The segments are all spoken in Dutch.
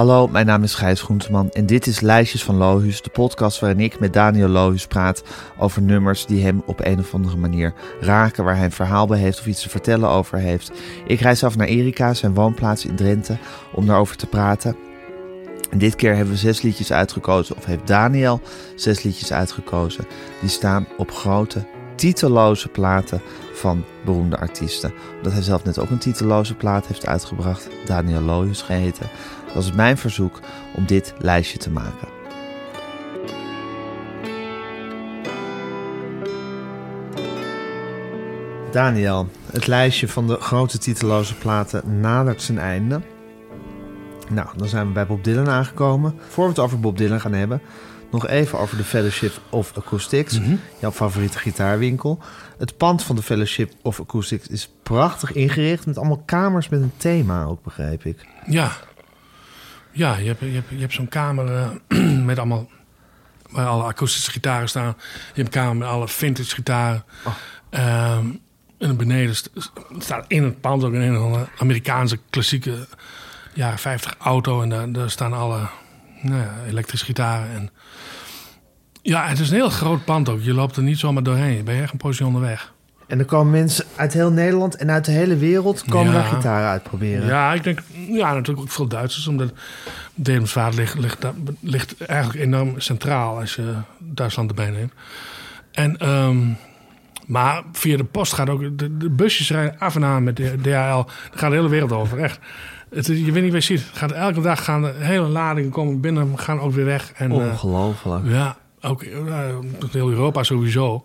Hallo, mijn naam is Gijs Groenteman en dit is Lijstjes van Lohuus, de podcast waarin ik met Daniel Lohuus praat over nummers die hem op een of andere manier raken, waar hij een verhaal bij heeft of iets te vertellen over heeft. Ik reis af naar Erika, zijn woonplaats in Drenthe, om daarover te praten. En dit keer hebben we zes liedjes uitgekozen, of heeft Daniel zes liedjes uitgekozen. Die staan op grote, titeloze platen van beroemde artiesten. Omdat hij zelf net ook een titeloze plaat heeft uitgebracht, Daniel Lohuus geheten. Dat is mijn verzoek om dit lijstje te maken. Daniel, het lijstje van de grote titeloze platen nadert zijn einde. Nou, dan zijn we bij Bob Dylan aangekomen. Voor we het over Bob Dylan gaan hebben, nog even over de Fellowship of Acoustics, jouw favoriete gitaarwinkel. Het pand van de Fellowship of Acoustics is prachtig ingericht met allemaal kamers met een thema ook, begrijp ik. Ja, ja je hebt, je hebt, je hebt zo'n kamer eh, met allemaal... waar alle akoestische gitaren staan. Je hebt een kamer met alle vintage gitaren. Ehm, en beneden st- staat in het pand ook een, een Amerikaanse klassieke jaren 50 auto. En daar, daar staan alle nou ja, elektrische gitaren. En ja, het is een heel groot pand ook. Je loopt er niet zomaar doorheen. Je bent echt een poosje onderweg. En er komen mensen uit heel Nederland en uit de hele wereld komen daar gitaren uitproberen. Ja, ik denk, ja, natuurlijk ook veel Duitsers, omdat Dedemsvaart ligt, ligt, daar- ligt eigenlijk enorm centraal als je Duitsland erbij neemt. En, ehm, maar via de post gaat ook, de, de busjes rijden af en aan met de DHL. Daar gaat de hele wereld over, echt. Het, je weet niet waar je ziet. Gaat, elke dag gaan de hele ladingen komen binnen, gaan ook weer weg. En, eh, Ongelooflijk. ja, ook uh, heel Europa sowieso.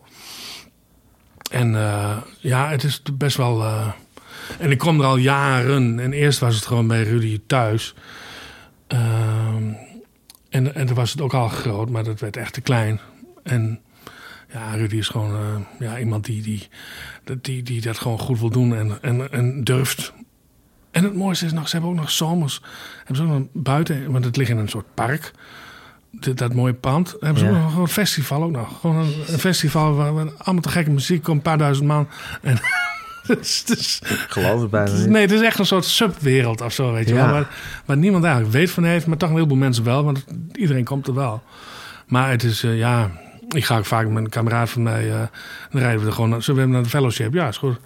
En eh, ja, het is best wel. eh, en ik kom er al jaren. En eerst was het gewoon bij Rudy thuis. Ehm, en, en toen was het ook al groot, maar dat werd echt te klein. En ja, Rudy is gewoon eh, ja, iemand die, die, die, die, die dat gewoon goed wil doen en, en, en durft. En het mooiste is nog, ze hebben ook nog zomers. Hebben ze ook nog buiten, want het ligt in een soort park dit, dat mooie pand. Hebben ze Ja. ook nog een festival ook nog. Gewoon een, een festival waar, waar allemaal te gekke muziek komt, een paar duizend man. En het is- Geloof het bijna niet. nee, het is echt een soort subwereld of zo, weet je Ja. wel. Waar, waar niemand eigenlijk weet van heeft, maar toch een heleboel mensen wel, want iedereen komt er wel. Maar het is, eh, ja, ik ga ook vaak met een kameraad van mij, eh, dan rijden we er gewoon, zullen we naar de fellowship? Ja, is goed.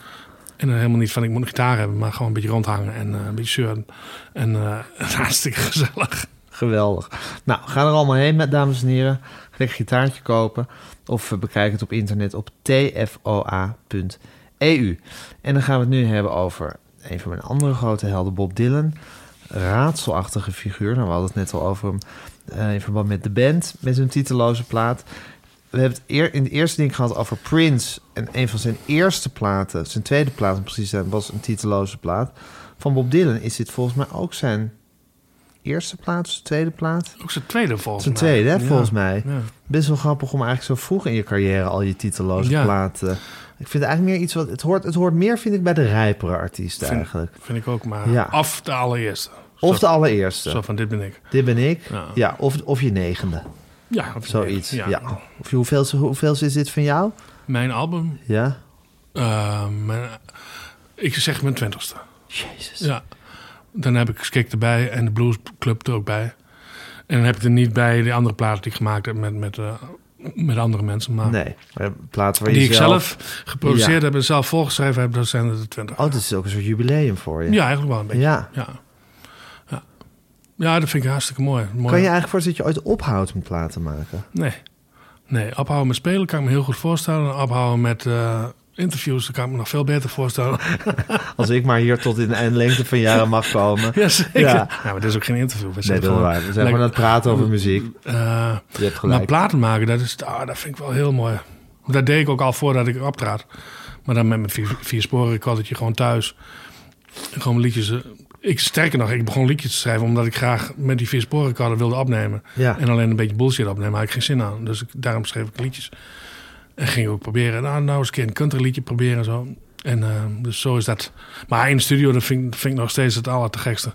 En dan helemaal niet van ik moet een gitaar hebben, maar gewoon een beetje rondhangen en eh, een beetje zeuren. En hartstikke gezellig. Geweldig. Nou, ga er allemaal heen, met dames en heren. Een gitaartje kopen. Of bekijk het op internet op tfoa.eu. En dan gaan we het nu hebben over een van mijn andere grote helden, Bob Dylan. Raadselachtige figuur. Nou, we hadden het net al over hem eh, in verband met de band, met zijn titeloze plaat. We hebben het eer, in het eerste ding gehad over Prince. En een van zijn eerste platen, zijn tweede plaat precies was een titeloze plaat. Van Bob Dylan is dit volgens mij ook zijn eerste plaat, zijn tweede plaat. Ook zijn tweede volgens Zijn mij. tweede, hè, Ja. volgens mij. Ja. Best wel grappig om eigenlijk zo vroeg in je carrière al je titeloze Ja. platen. Ik vind eigenlijk meer iets wat. Het hoort, het hoort meer, vind ik, bij de rijpere artiesten Vind- eigenlijk. Vind ik ook, maar af de allereerste. Of Zo- de allereerste. Zo van, dit ben ik. Dit ben ik. Ja, of, of je negende. Ja, of Zoiets. Ja. Ja. Of je, hoeveel, hoeveel is dit van jou? Mijn album, Ja. eh, mijn- ik zeg mijn twintigste. Jezus. Ja. Dan heb ik Skik erbij en de Blues Club er ook bij. En dan heb ik er niet bij de andere platen die ik gemaakt heb met, met, eh, met andere mensen. Maar Nee, maar platen waar je die ik zelf... zelf geproduceerd Ja. heb en zelf volgeschreven heb, dat zijn er de twintig. Oh, dit is ook een soort jubileum voor je. Ja, eigenlijk wel een beetje. Ja. Ja. Ja. ja, dat vind ik hartstikke mooi. mooi. Kan je eigenlijk voorstellen dat je ooit ophoudt met platen maken? Nee. Nee, ophouden met spelen kan ik me heel goed voorstellen. Ophouden met eh, interviews, dat kan ik me nog veel beter voorstellen. Als ik maar hier tot in de lengte van jaren mag komen. ja, zeker. Ja. Ja. maar dit is ook geen interview. We Nee, zijn dat is waar. We zijn gewoon aan het praten over muziek. Eh, Je hebt maar gelijk. platen maken, dat, is, ah, dat vind ik wel heel mooi. Dat deed ik ook al voordat ik optrad. Maar dan met mijn vier, vier sporen recordertje gewoon thuis. Gewoon liedjes. eh, Ik, sterker nog, ik begon liedjes te schrijven omdat ik graag met die vier sporen wilde opnemen. Ja. En alleen een beetje bullshit opnemen, had ik geen zin aan. Dus ik, daarom schreef ik liedjes. En ging ook proberen, nou, nou eens een keer een country liedje proberen en zo. En eh, dus zo is dat. Maar in de studio, dat vind, ik- vind ik nog steeds het aller te gekste.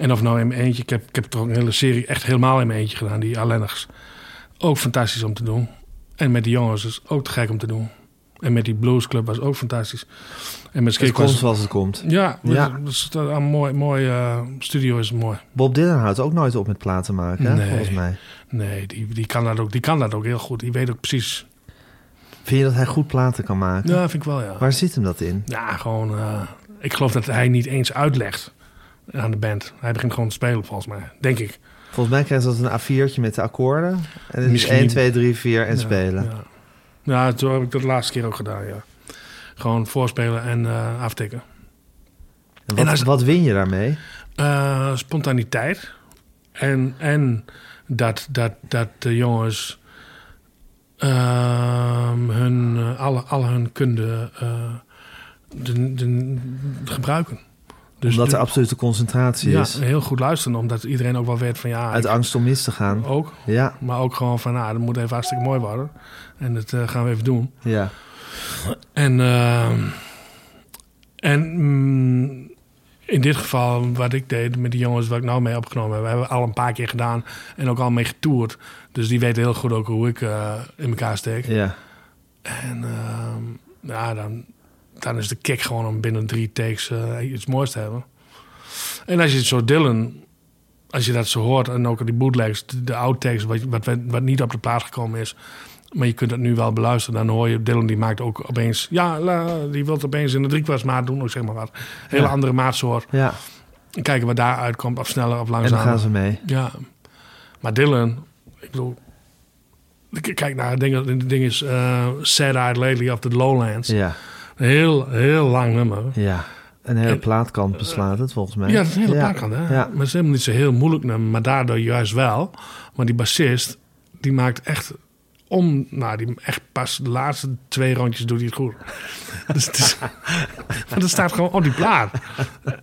En of nou in mijn eentje, ik heb, ik heb toch een hele serie echt helemaal in mijn eentje gedaan, die Allenners. Ook fantastisch om te doen. En met die jongens is ook te gek om te doen. En met die bluesclub was ook fantastisch. En met Het komt zoals het komt. Ja, Ja. ja. Dat is een mooi, mooi eh, studio is mooi. Bob Dylan houdt ook nooit op met platen maken, Nee. volgens mij. Nee, die, die, kan dat ook, die kan dat ook heel goed. Die weet ook precies. Vind je dat hij goed platen kan maken? Ja, vind ik wel, ja. Waar zit hem dat in? Ja, gewoon... eh, ik geloof dat hij niet eens uitlegt aan de band. Hij begint gewoon te spelen, volgens mij. Denk ik. Volgens mij krijgen ze dat een A4'tje met de akkoorden. En het is Misschien 1, niet. 2, 3, 4 en Ja, spelen. Ja. ja, zo heb ik dat de laatste keer ook gedaan, ja. Gewoon voorspelen en eh, aftikken. En En wat, als- wat win je daarmee? Eh, spontaniteit. En, en dat, dat, dat de jongens hun, eh, alle, alle hun kunde eh, de, de, gebruiken. Dus Omdat de- er absolute concentratie ja, is. heel goed luisteren, omdat iedereen ook wel weet van ja, Uit ik- angst om mis te gaan. ook. Ja, Maar ook gewoon van, nou, dat moet even hartstikke mooi worden. En dat eh, gaan we even doen. ja. En, ehm, en mm, in dit geval, wat ik deed met die jongens waar ik nou mee opgenomen heb, hebben we al een paar keer gedaan en ook al mee getoerd. Dus die weten heel goed ook hoe ik eh, in elkaar steek. ja. En ehm, ja, dan, dan is de kick gewoon om binnen drie takes eh, iets moois te hebben. En als je het zo Dylan, als je dat zo hoort en ook die bootlegs, de, de outtakes, wat, wat, wat niet op de plaat gekomen is. Maar je kunt het nu wel beluisteren. Dan hoor je Dylan, die maakt ook opeens... Ja, die wil opeens in de driekwartsmaat doen, of zeg maar wat. Hele Ja. andere maatsoort. ja. En kijken wat daar uitkomt, of sneller of En dan langzamer. gaan ze mee. Ja, maar Dylan, ik bedoel, kijk naar het ding, het ding is uh, Sad Eyed Lately of the Lowlands. Ja, Een heel, heel lang nummer. ja. Een hele En- plaatkant beslaat het volgens mij. Ja, dat is een hele ja. plaatkant, hè? Ja. Maar het is helemaal niet zo heel moeilijk nummer, maar daardoor juist wel. Want die bassist, die maakt echt om, nou, die echt pas de laatste twee rondjes doet hij het goed. dus het is, maar dat staat gewoon op die plaat.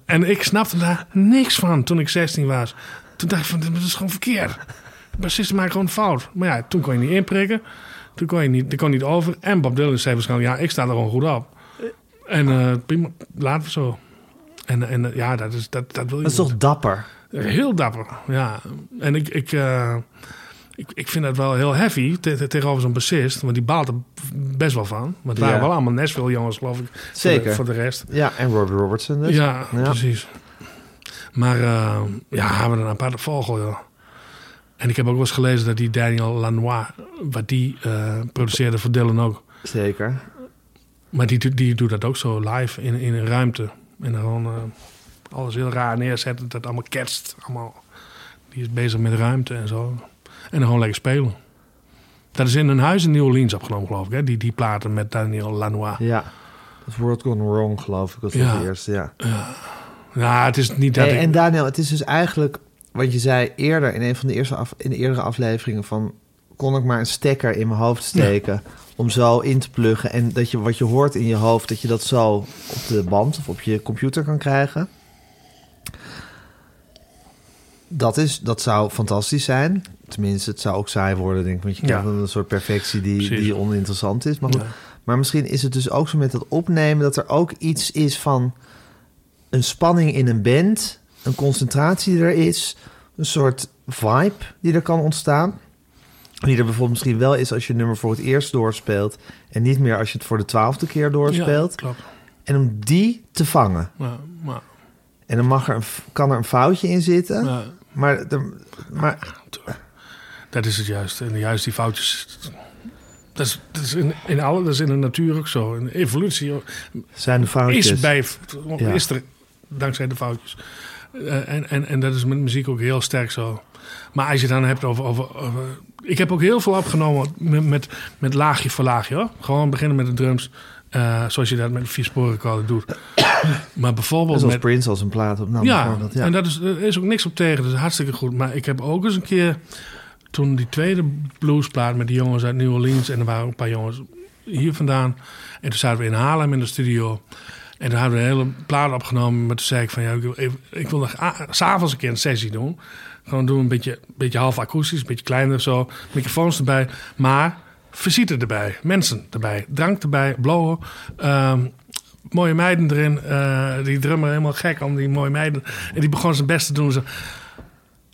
En ik snapte daar niks van toen ik 16 was. Toen dacht ik van, dit is gewoon verkeerd. De bassist maakt gewoon fout. Maar ja, toen kon je niet inprikken. Toen kon je niet, kon niet over. En Bob Dylan zei waarschijnlijk, ja, ik sta er gewoon goed op. En eh, prima, laten we zo. En, en ja, dat, is, dat, dat wil je Dat is toch dapper? Heel dapper, ja. En ik, ik, eh, ik, ik vind dat wel heel heavy te- te- tegenover zo'n bassist. Want die baalt er best wel van. Want het waren Ja. wel allemaal Nashville jongens, geloof ik. voor de- Zeker. Voor de, rest. Ja, en Robbie Robertson dus. Ja, Ja. precies. Maar eh, ja, hebben we een aparte vogel, joh. En ik heb ook wel eens gelezen dat die Daniel Lanois, wat die eh, produceerde voor Dylan ook. Zeker. Maar die, die doet dat ook zo live in, in een ruimte. En dan gewoon eh, alles heel raar neerzetten. Dat allemaal ketst. Allemaal. Die is bezig met ruimte en zo. En dan gewoon lekker spelen. Dat is in een huis in New Orleans opgenomen, geloof ik. Hè? Die, die platen met Daniel Lanois. Ja. Dat World Gone Wrong, geloof ik. Dat was Ja. de eerste, ja. Ja, het is niet dat Hey, ik... En Daniel, het is dus eigenlijk... wat je zei eerder in een van de eerste af, in de eerdere afleveringen... van kon ik maar een stekker in mijn hoofd steken... om zo in te pluggen. En dat je wat je hoort in je hoofd... dat je dat zo op de band of op je computer kan krijgen. Dat, is, dat zou fantastisch zijn. Tenminste, het zou ook saai worden, denk ik. Want je Ja. krijgt een soort perfectie die, Precies. die oninteressant is. Maar, goed. Ja. maar misschien is het dus ook zo met dat opnemen... dat er ook iets is van een spanning in een band... een concentratie die er is... een soort vibe die er kan ontstaan... Die er bijvoorbeeld misschien wel is als je een nummer voor het eerst doorspeelt... en niet meer als je het voor de twaalfde keer doorspeelt. Ja, klopt. En om die te vangen. Ja, maar, En dan mag er een, kan er een foutje in zitten. ja, Maar, maar dat is het juist. En juist die foutjes... Dat is, dat is in, in alle, dat is in de natuur ook zo. In de evolutie zijn de foutjes... is bij, Ja. is er dankzij de foutjes. Eh, en, en, en dat is met muziek ook heel sterk zo. Maar als je dan hebt over, over, over- ik heb ook heel veel opgenomen met, met, met laagje voor laagje. Hoor. Gewoon beginnen met de drums. Eh, zoals je dat met een viersporenrecorder doet. maar bijvoorbeeld Zoals met... Prince als een plaat op nam. Ja, ja. en dat is, er is ook niks op tegen. Dat is hartstikke goed. Maar ik heb ook eens een keer... Toen die tweede bluesplaat met die jongens uit New Orleans... en er waren een paar jongens hier vandaan. En toen zaten we in Haarlem in de studio. En toen hadden we een hele plaat opgenomen. Maar toen zei ik van... Ja, ik wil, even, ik wil nog s'avonds een keer een sessie doen. Gewoon doen een beetje, beetje half akoestisch. Een beetje kleiner zo. Microfoons erbij. Maar visite erbij. Mensen erbij. Drank erbij. Blowen. Ehm, mooie meiden erin. Eh, die drummer helemaal gek om die mooie meiden. En die begon zijn best te doen. Zo.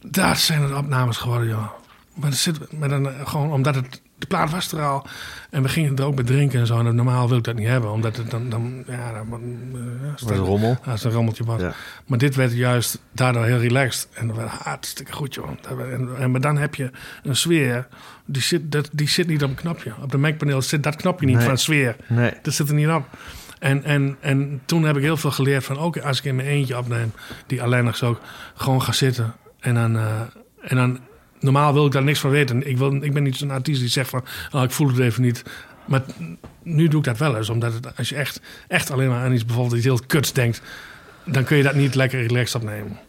Dat zijn het opnames geworden, joh. Maar, er zit, maar dan, eh, gewoon omdat het de plaat was er al. En we gingen er ook bij drinken en zo. En normaal wil ik dat niet hebben, omdat het dan... dan ja, dan, uh, Wordt een rommel. Als een rommeltje was. Ja. Maar dit werd juist daardoor heel relaxed. En dat werd hartstikke goed, joh. En, en, maar dan heb je een sfeer. Die zit, dat, die zit niet op een knopje. Op de Mac-paneel zit dat knopje niet Nee. van sfeer. Nee. Dat zit er niet op. En, en, en toen heb ik heel veel geleerd van... ook als ik in mijn eentje opneem... die alleen nog zo gewoon ga zitten. En dan... eh, en dan normaal wil ik daar niks van weten. Ik, wil, ik ben niet zo'n artiest die zegt van... Oh, ik voel het even niet. Maar nu doe ik dat wel eens. Omdat het, als je echt, echt alleen maar aan iets... bijvoorbeeld iets heel kuts denkt... dan kun je dat niet lekker relaxed opnemen.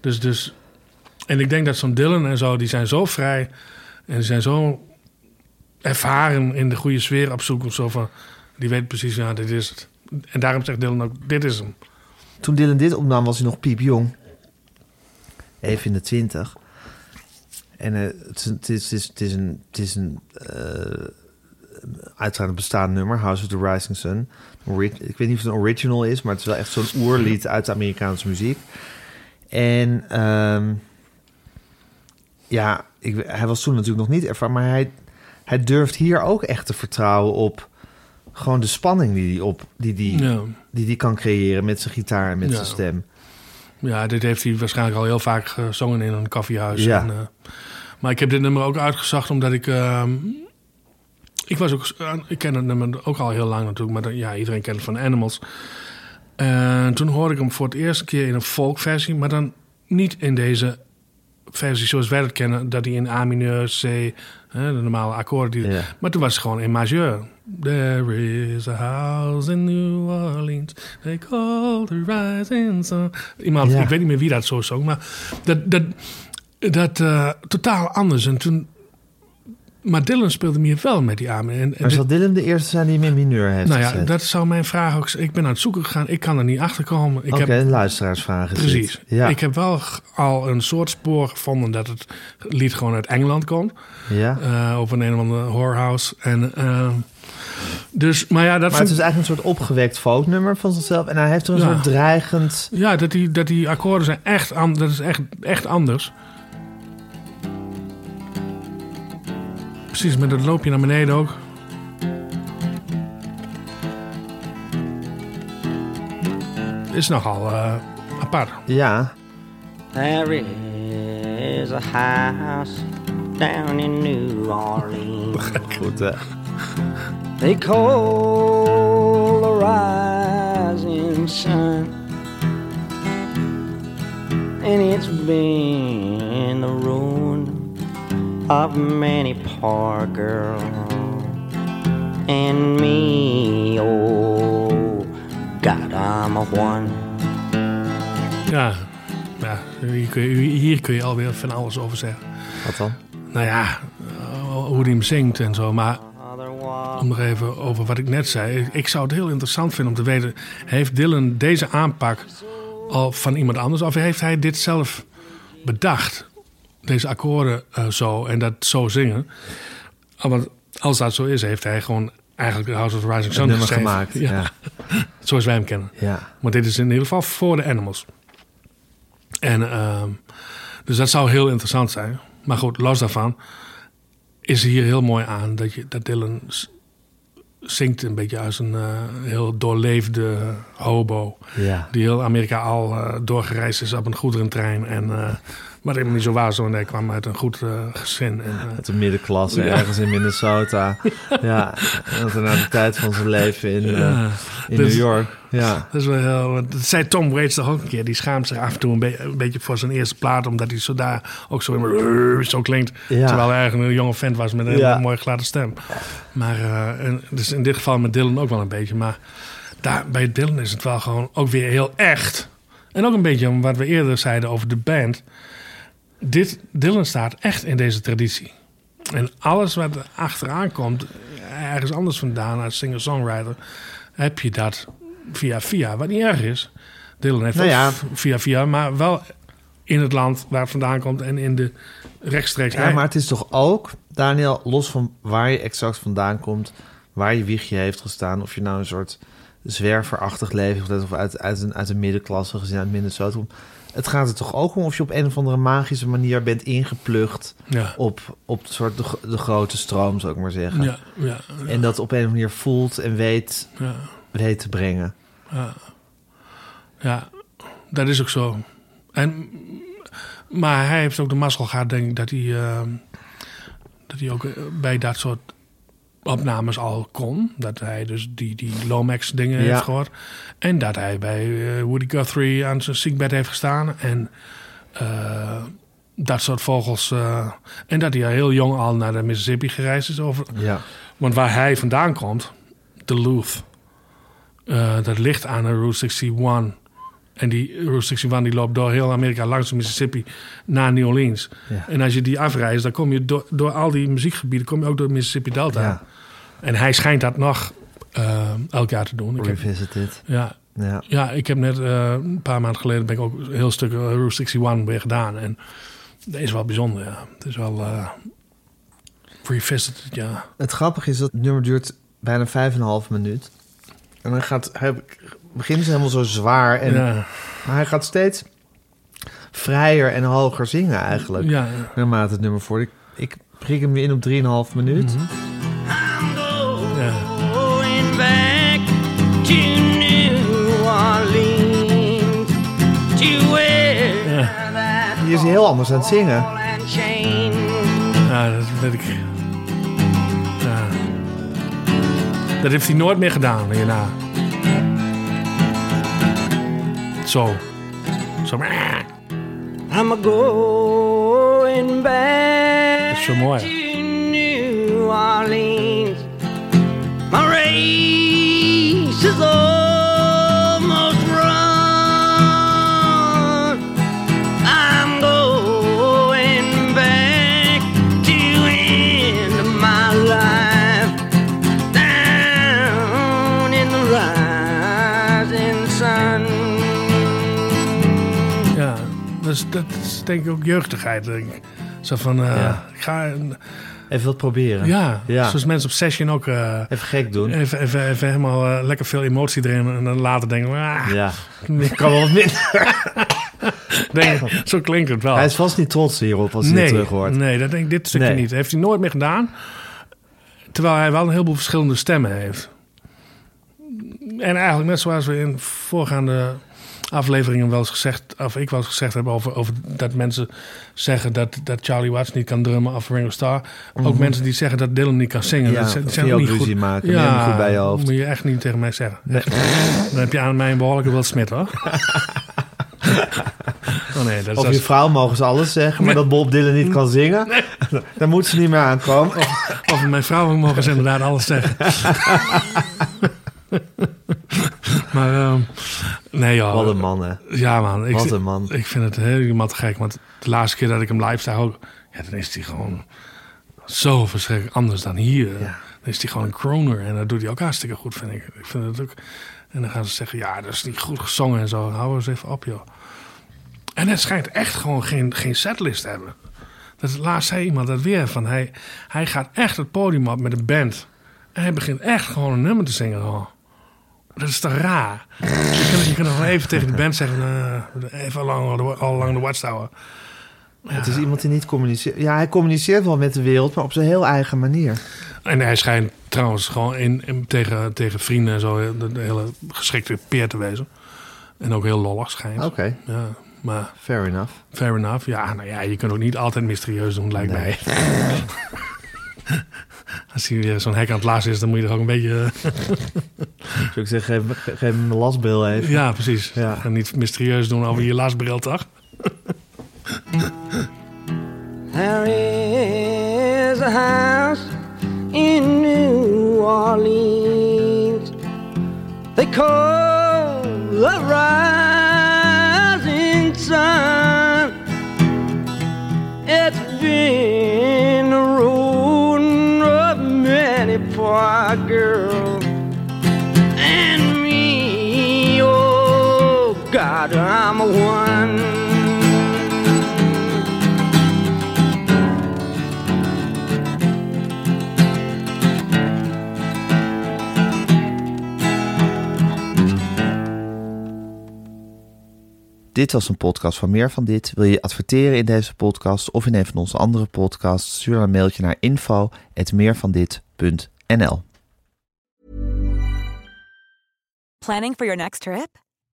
Dus... dus en ik denk dat zo'n Dylan en zo... die zijn zo vrij... en die zijn zo ervaren in de goede sfeer op zoek of zo van... die weet precies, ja, dit is het. En daarom zegt Dylan ook, dit is hem. Toen Dylan dit opnam was hij nog piepjong. Even in de twintig. En eh, het, is, het, is, het, is, het is een, het is een eh, uiteraard een bestaand nummer, House of the Rising Sun. Ori- Ik weet niet of het een original is, maar het is wel echt zo'n oerlied uit de Amerikaanse muziek. En ehm, ja, ik, hij was toen natuurlijk nog niet ervaren, maar hij, hij durft hier ook echt te vertrouwen op gewoon de spanning die hij op die die, Ja. die die kan creëren met zijn gitaar en met Ja. zijn stem. Ja, dit heeft hij waarschijnlijk al heel vaak gezongen in een koffiehuis. Ja. En, eh, maar ik heb dit nummer ook uitgezocht omdat ik... ehm, ik was ook... Ik ken het nummer ook al heel lang natuurlijk, maar ja, iedereen kent het van Animals. En toen hoorde ik hem voor het eerste keer in een folkversie, maar dan niet in deze versie zoals wij het kennen, dat hij in A mineur, C, hè, de normale akkoorden. Die, Ja. Maar toen was het gewoon in majeur. There is a house in New Orleans. They call the rising sun. Iemand, Ja. ik weet niet meer wie dat zo zong, maar dat, dat, dat eh, totaal anders. En toen, maar Dylan speelde meer wel met die armen. En, Maar dit- zal Dylan de eerste zijn die hem in mineur heeft nou ja, gezet? dat zou mijn vraag ook zijn. Ik ben aan het zoeken gegaan. Ik kan er niet achter komen. Ik Oké, luisteraarsvraag is Precies. Ja. Ik heb wel al een soort spoor gevonden dat het lied gewoon uit Engeland komt. ja. eh over een een of andere whorehouse. En, eh, dus, maar ja, dat Maar het is eigenlijk een soort opgewekt folknummer van zichzelf. En hij heeft er een Ja. soort dreigend... ja, dat die, dat die akkoorden zijn echt, an- dat is echt, echt anders. Precies, met dat loopje naar beneden ook. Is nogal eh, apart. Ja, There is a house down in New Orleans. goed hè. They call the rising sun. And it's been the ruin of many poor girls. And me, oh, God, I'm a one. Ja, ja hier, kun je, hier kun je alweer van alles over zeggen. Wat dan? Nou ja, eh, hoe hij hem zingt en zo. Maar om nog even over wat ik net zei. Ik- Ik zou het heel interessant vinden om te weten... heeft Dylan deze aanpak al van iemand anders... of heeft hij dit zelf bedacht? Deze akkoorden eh, zo en dat zo zingen. Ah, Want als dat zo is, heeft hij gewoon eigenlijk House of Rising Sun nummer geschreven. gemaakt. Ja, Ja. Zoals wij hem kennen. ja. Maar dit is in ieder geval voor de Animals. En, ehm, dus dat zou heel interessant zijn. Maar goed, los daarvan is hier heel mooi aan dat, je, dat Dylan zingt een beetje als een eh, heel doorleefde hobo. Ja. Die heel Amerika al eh, doorgereisd is op een goederentrein. En, maar helemaal niet zo was, want hij kwam uit een goed eh, gezin. En, eh, Uit de middenklasse Ja. ergens in Minnesota. ja. En er na de tijd van zijn leven in, eh, ja. in Dus- New York. Ja. Dat is wel heel, dat zei Tom Waits toch ook een keer. Die schaamt zich af en toe een, be- een beetje voor zijn eerste plaat. Omdat hij zo daar ook zo, zo klinkt. Ja. Terwijl hij eigenlijk een jonge vent was met een hele mooie gladde stem. Maar en, dus in dit geval met Dylan ook wel een beetje. Maar daar, bij Dylan is het wel gewoon ook weer heel echt. En ook een beetje om wat we eerder zeiden over de band. Dit, Dylan staat echt in deze traditie. En alles wat er achteraan komt, ergens anders vandaan als singer-songwriter, heb je dat via via. Wat niet erg is. Dylan heeft Nou ja. via via, maar wel in het land waar het vandaan komt en in de rechtstreeks. ja, maar het is toch ook, Daniel, los van waar je exact vandaan komt, waar je wiegje heeft gestaan, of je nou een soort zwerverachtig leven of uit, uit, een, uit een middenklasse gezin uit Minnesota komt. Het gaat er toch ook om of je op een of andere magische manier bent ingeplucht Ja. op, op de, soort de, de grote stroom, zou ik maar zeggen. Ja, ja, En dat op een of andere manier voelt en weet, ja, weet te brengen. ja, dat is ook zo. En, maar hij heeft ook de mazzel gehad, denk ik, dat hij, eh, dat hij ook eh, bij dat soort opnames al kon. Dat hij dus die, die Lomax dingen Ja. heeft gehoord. En dat hij bij eh, Woody Guthrie aan zijn ziekbed heeft gestaan. En eh, dat soort vogels. eh, en dat hij al heel jong al naar de Mississippi gereisd is. Over, Ja. want waar hij vandaan komt, Duluth, dat ligt aan de Route 61. En die 61 die loopt door heel Amerika langs de Mississippi naar New Orleans. Ja. En als je die afreist, dan kom je door, door al die muziekgebieden, kom je ook door de Mississippi Delta. Ja. En hij schijnt dat nog eh, elk jaar te doen. Ik heb, Revisited. ja, Ja. ja, ik heb net eh, een paar maanden geleden ben ik ook een heel stuk eh, Route 61 weer gedaan. En dat is wel bijzonder, ja. Het is wel eh revisited, ja. Het grappige is dat het nummer duurt bijna vijf en een half minuut. En dan gaat hij begint ze helemaal zo zwaar en ja, maar hij gaat steeds vrijer en hoger zingen eigenlijk. ja. Naarmate het nummer voor. Ik, ik prik hem weer in op 3,5 minuut. Ja. that Hier is hij heel anders aan het zingen. Ja, dat weet ik. Ja. Dat heeft hij nooit meer gedaan hierna. Zo. Zo. I'm a going back Dat is zo mooi. to New Orleans. Dus dat is denk ik ook jeugdigheid. Denk ik. Zo van, Ja. ik ga... Even wat proberen. Ja, Ja. zoals mensen op session ook... eh, Even gek doen. even, even, even helemaal eh, lekker veel emotie erin. En dan later denken, ah, Ja. Kan wel wat minder. zo klinkt het wel. Hij is vast niet trots hierop als hij nee, terug hoort. Nee, dat denk ik dit stukje Nee. niet. Heeft hij nooit meer gedaan. Terwijl hij wel een heleboel verschillende stemmen heeft. En eigenlijk net zoals we in voorgaande afleveringen wel eens gezegd... of ik wel eens gezegd heb over, over dat mensen zeggen... Dat, dat Charlie Watts niet kan drummen of Ringo Starr. Ook mensen die zeggen dat Dylan niet kan zingen. Mhm. Ja, dat zijn, of zijn ook niet ruzie goed. maken. Hem goed bij je hoofd. moet je echt niet tegen mij zeggen. Echt. Dan heb je aan mij een behoorlijke Wil Smith, hoor. oh nee, dat is... Of je vrouw mogen ze alles zeggen, maar dat Bob Dylan niet kan zingen, daar moet ze niet meer aankomen. Of mijn vrouwen mogen ze inderdaad alles zeggen. maar ehm, nee joh. Wat een man, hè. Ja man. Ik, Wat een man. Ik vind het helemaal te gek. Want de laatste keer dat ik hem live zag ook... Ja, dan is hij gewoon zo verschrikkelijk anders dan hier. Dan is hij gewoon een croner. En dat doet hij ook hartstikke goed, vind ik. Ik vind het ook... En dan gaan ze zeggen, ja, dat is niet goed gezongen en zo. Hou eens even op, joh. En het schijnt echt gewoon geen, geen setlist te hebben. Dat laatst zei iemand dat weer van hij, hij gaat echt het podium op met een band. En hij begint echt gewoon een nummer te zingen. Oh. Dat is toch raar? Je kunt, je kunt nog wel even tegen de band zeggen: eh, even al lang de watchtower. Het is iemand die niet communiceert. Ja, hij communiceert wel met de wereld, maar op zijn heel eigen manier. En hij schijnt trouwens gewoon in, in- tegen, tegen vrienden en zo de, de hele geschikte peer te wezen. En ook heel lollig schijnt. Oké, Ja, maar fair enough. fair enough. Ja, nou ja, je kunt ook niet altijd mysterieus doen, lijkt Nee. mij. Als hij weer zo'n hek aan het laatst is, dan moet je er ook een beetje... Zou ik zeggen, geef, me- geef hem een lastbil even. Ja, precies. Ja. En niet mysterieus doen over je lastbril, toch? There is a house in New Orleans they call the rising sun. It's been the ruin of many poor girls A one. Dit was een podcast van Meer van Dit. Wil je adverteren in deze podcast of in een van onze andere podcasts? Stuur een mailtje naar info.meervandit.nl Planning for your next trip?